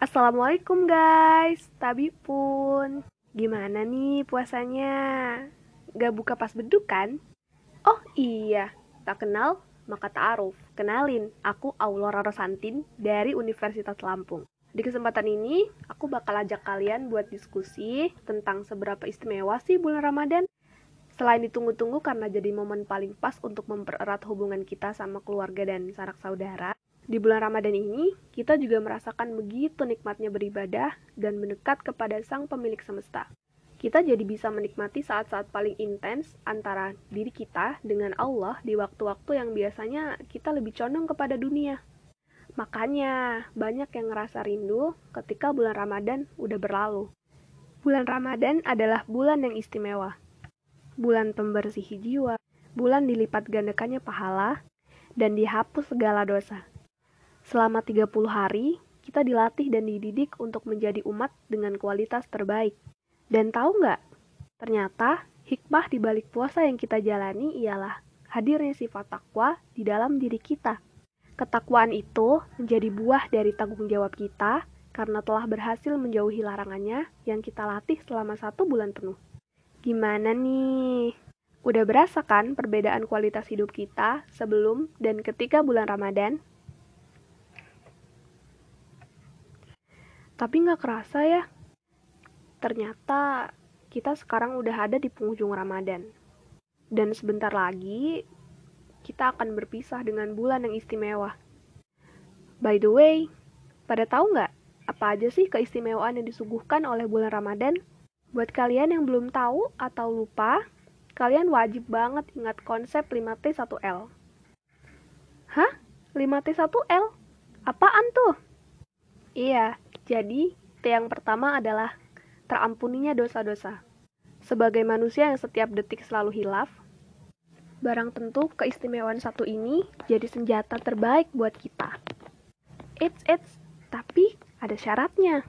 Assalamualaikum guys, Tabi pun. Gimana nih puasanya? Gak buka pas beduk kan? Oh iya, tak kenal maka ta'aruf. Kenalin, aku Aulora Rosantin dari Universitas Lampung. Di kesempatan ini, aku bakal ajak kalian buat diskusi tentang seberapa istimewa sih bulan Ramadan. Selain ditunggu-tunggu karena jadi momen paling pas untuk mempererat hubungan kita sama keluarga dan sanak saudara, di bulan Ramadan ini, kita juga merasakan begitu nikmatnya beribadah dan mendekat kepada Sang Pemilik Semesta. Kita jadi bisa menikmati saat-saat paling intens antara diri kita dengan Allah di waktu-waktu yang biasanya kita lebih condong kepada dunia. Makanya, banyak yang ngerasa rindu ketika bulan Ramadan udah berlalu. Bulan Ramadan adalah bulan yang istimewa. Bulan pembersih jiwa, bulan dilipat gandakannya pahala, dan dihapus segala dosa. Selama 30 hari, kita dilatih dan dididik untuk menjadi umat dengan kualitas terbaik. Dan tahu nggak? Ternyata hikmah di balik puasa yang kita jalani ialah hadirnya sifat takwa di dalam diri kita. Ketakwaan itu menjadi buah dari tanggung jawab kita karena telah berhasil menjauhi larangannya yang kita latih selama satu bulan penuh. Gimana nih? Udah berasa kan perbedaan kualitas hidup kita sebelum dan ketika bulan Ramadan? Tapi nggak kerasa ya, ternyata kita sekarang udah ada di penghujung Ramadan. Dan sebentar lagi, kita akan berpisah dengan bulan yang istimewa. By the way, pada tahu nggak apa aja sih keistimewaan yang disuguhkan oleh bulan Ramadan? Buat kalian yang belum tahu atau lupa, kalian wajib banget ingat konsep 5T1L. Hah? 5T1L? Apaan tuh? Iya, jadi, T yang pertama adalah terampuninya dosa-dosa. Sebagai manusia yang setiap detik selalu hilaf, barang tentu keistimewaan satu ini jadi senjata terbaik buat kita. It's, it's, tapi ada syaratnya.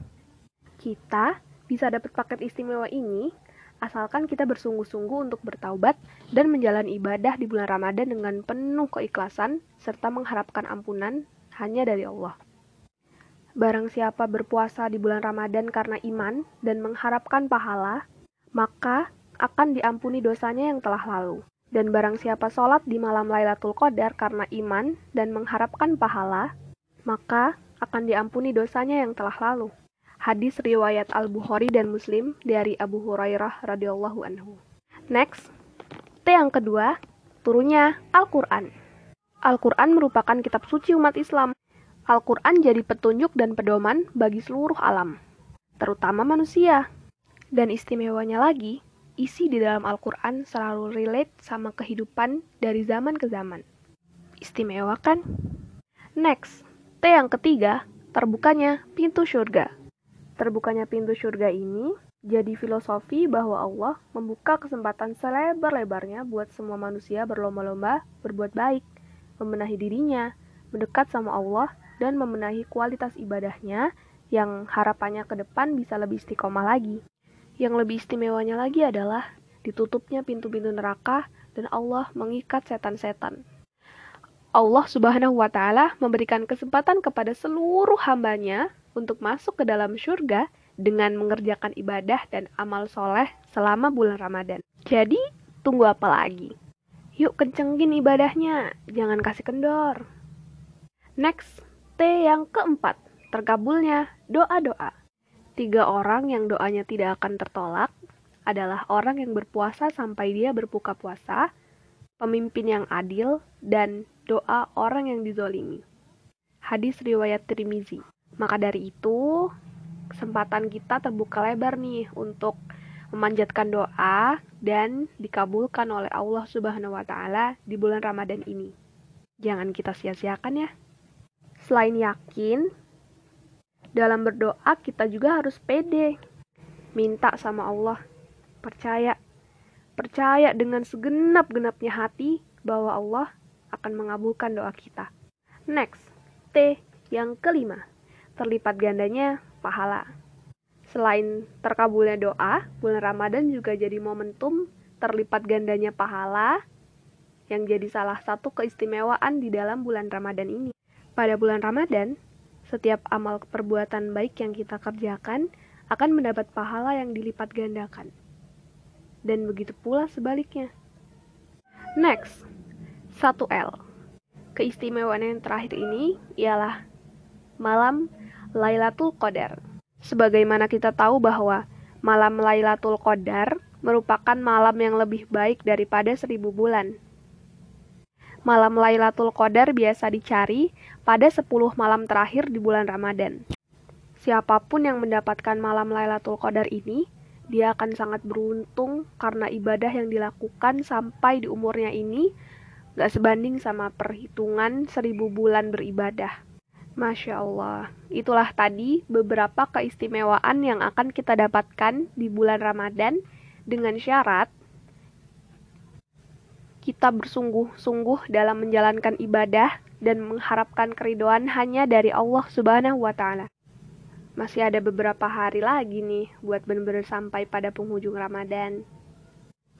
Kita bisa dapat paket istimewa ini asalkan kita bersungguh-sungguh untuk bertaubat dan menjalani ibadah di bulan Ramadan dengan penuh keikhlasan serta mengharapkan ampunan hanya dari Allah. Barang siapa berpuasa di bulan Ramadan karena iman dan mengharapkan pahala, maka akan diampuni dosanya yang telah lalu. Dan barang siapa sholat di malam Lailatul Qadar karena iman dan mengharapkan pahala, maka akan diampuni dosanya yang telah lalu. Hadis riwayat Al-Bukhari dan Muslim dari Abu Hurairah radhiyallahu anhu. Next, T yang kedua, turunnya Al-Quran. Al-Quran merupakan kitab suci umat Islam Al-Quran jadi petunjuk dan pedoman bagi seluruh alam, terutama manusia. Dan istimewanya lagi, isi di dalam Al-Quran selalu relate sama kehidupan dari zaman ke zaman. Istimewa kan? Next, T yang ketiga, terbukanya pintu surga. Terbukanya pintu surga ini jadi filosofi bahwa Allah membuka kesempatan selebar-lebarnya buat semua manusia berlomba-lomba berbuat baik, membenahi dirinya, mendekat sama Allah, dan membenahi kualitas ibadahnya yang harapannya ke depan bisa lebih istiqomah lagi. Yang lebih istimewanya lagi adalah ditutupnya pintu-pintu neraka dan Allah mengikat setan-setan. Allah Subhanahu wa Ta'ala memberikan kesempatan kepada seluruh hambanya untuk masuk ke dalam surga dengan mengerjakan ibadah dan amal soleh selama bulan Ramadan. Jadi, tunggu apa lagi? Yuk kencengin ibadahnya, jangan kasih kendor. Next, yang keempat, terkabulnya doa-doa. Tiga orang yang doanya tidak akan tertolak adalah orang yang berpuasa sampai dia berbuka puasa, pemimpin yang adil, dan doa orang yang dizolimi. Hadis riwayat Trimizi. Maka dari itu, kesempatan kita terbuka lebar nih untuk memanjatkan doa dan dikabulkan oleh Allah Subhanahu wa taala di bulan Ramadan ini. Jangan kita sia-siakan ya. Selain yakin, dalam berdoa kita juga harus pede. Minta sama Allah. Percaya. Percaya dengan segenap-genapnya hati bahwa Allah akan mengabulkan doa kita. Next, T yang kelima. Terlipat gandanya pahala. Selain terkabulnya doa, bulan Ramadan juga jadi momentum terlipat gandanya pahala yang jadi salah satu keistimewaan di dalam bulan Ramadan ini. Pada bulan Ramadan, setiap amal perbuatan baik yang kita kerjakan akan mendapat pahala yang dilipat gandakan. Dan begitu pula sebaliknya. Next, 1L. Keistimewaan yang terakhir ini ialah malam Lailatul Qadar. Sebagaimana kita tahu bahwa malam Lailatul Qadar merupakan malam yang lebih baik daripada seribu bulan. Malam Lailatul Qadar biasa dicari pada 10 malam terakhir di bulan Ramadan. Siapa pun yang mendapatkan malam Lailatul Qadar ini, dia akan sangat beruntung karena ibadah yang dilakukan sampai di umurnya ini gak sebanding sama perhitungan seribu bulan beribadah. Masya Allah, itulah tadi beberapa keistimewaan yang akan kita dapatkan di bulan Ramadan dengan syarat kita bersungguh-sungguh dalam menjalankan ibadah dan mengharapkan keridoan hanya dari Allah Subhanahu wa taala. Masih ada beberapa hari lagi nih buat benar-benar sampai pada penghujung Ramadan.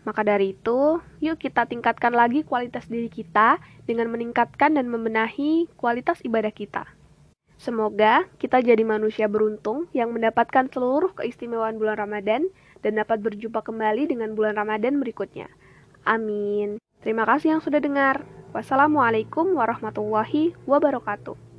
Maka dari itu, yuk kita tingkatkan lagi kualitas diri kita dengan meningkatkan dan membenahi kualitas ibadah kita. Semoga kita jadi manusia beruntung yang mendapatkan seluruh keistimewaan bulan Ramadan dan dapat berjumpa kembali dengan bulan Ramadan berikutnya. Amin. Terima kasih yang sudah dengar. Wassalamualaikum warahmatullahi wabarakatuh.